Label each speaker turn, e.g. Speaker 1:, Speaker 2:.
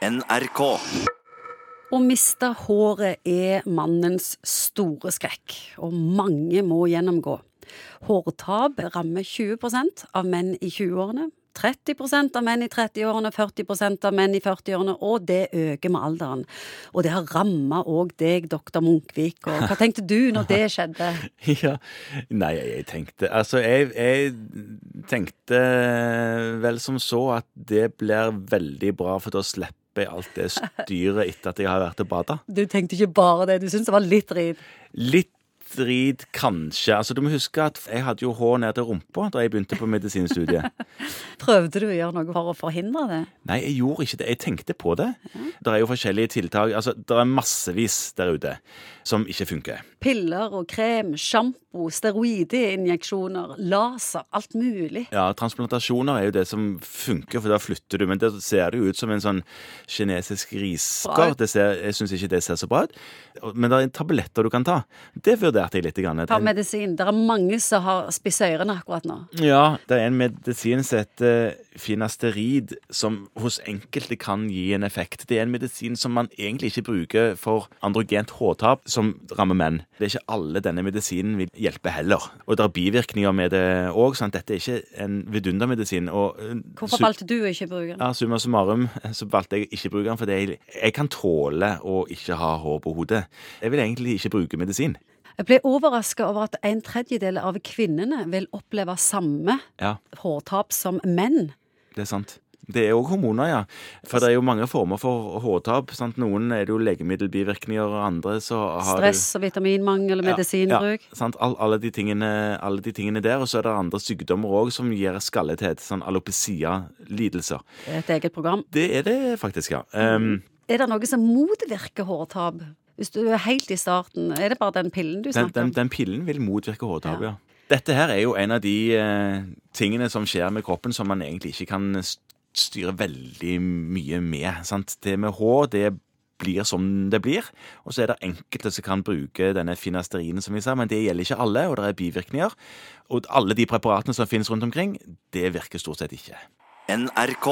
Speaker 1: NRK.
Speaker 2: Å miste håret er mannens store skrekk, og mange må gjennomgå. Hårtap rammer 20% av menn i 20-årene, 30% av menn i 30-årene, 40% av menn i 40-årene, og det øker med alderen. Og det har ramma òg deg, doktor Munkvik, og hva tenkte du når det skjedde?
Speaker 3: Ja, Nei, jeg tenkte Altså, jeg, jeg tenkte vel som så at det blir veldig bra, for da slipper jeg alt det styret etter at jeg har vært og bada.
Speaker 2: Du tenkte ikke bare det, du syntes det var litt drit.
Speaker 3: Litt drit, kanskje. Altså, Du må huske at jeg hadde jo hår ned til rumpa da jeg begynte på medisinstudiet.
Speaker 2: Prøvde du å gjøre noe for å forhindre det?
Speaker 3: Nei, jeg gjorde ikke det. Jeg tenkte på det. Det er jo forskjellige tiltak. Altså, det er massevis der ute som ikke funker.
Speaker 2: Piller og krem, sjampo, steroidinjeksjoner, laser, alt mulig.
Speaker 3: Ja, transplantasjoner er jo det som funker, for da flytter du. Men det ser det jo ut som en sånn kinesisk risker. ser, jeg syns ikke det ser så bra ut. Men det er tabletter du kan ta. Det vurderte jeg litt. Grann.
Speaker 2: Ta medisin. Det er mange som har spisse ørene akkurat nå.
Speaker 3: Ja, det er en medisin som heter finasterid, som hos enkelte kan gi en effekt. Det er en medisin som man egentlig ikke bruker for androgent hårtap, som rammer menn. Det er ikke alle denne medisinen vil hjelpe heller. Og det er bivirkninger med det òg. Dette er ikke en vidundermedisin. Og, eh,
Speaker 2: Hvorfor valgte du å ikke bruke den?
Speaker 3: ja, Summa summarum så valgte jeg ikke å bruke den, fordi jeg, jeg kan tåle å ikke ha hår på hodet. Jeg vil egentlig ikke bruke medisin.
Speaker 2: Jeg ble overraska over at en tredjedel av kvinnene vil oppleve samme
Speaker 3: Ja,
Speaker 2: hårtap som menn.
Speaker 3: det er sant. Det er òg hormoner, ja. For det er jo mange former for hårtap. Sant? Noen er det jo legemiddelbivirkninger, og andre så har
Speaker 2: Stress og vitaminmangel og medisinbruk.
Speaker 3: Ja, sant? All, alle, de tingene, alle de tingene der. Og så er det andre sykdommer òg som gir skallethet. Sånn alopecia-lidelser.
Speaker 2: Er Et eget program.
Speaker 3: Det er det faktisk, ja. Um,
Speaker 2: Er det noe som motvirker hårtap? Hvis du er helt i starten, er det bare den pillen du
Speaker 3: den,
Speaker 2: snakker
Speaker 3: den,
Speaker 2: om?
Speaker 3: den pillen vil motvirke hårtap,
Speaker 2: Ja.
Speaker 3: ja. Dette her er jo en av de eh, tingene som skjer med kroppen som man egentlig ikke kan s- styre veldig mye med. Sant? Det med hår, det blir som det blir. Og så er det enkelte som kan bruke denne finasterinen, som vi sa, men det gjelder ikke alle, og det er bivirkninger. Og alle de preparatene som finnes rundt omkring, det virker stort sett ikke.
Speaker 1: NRK.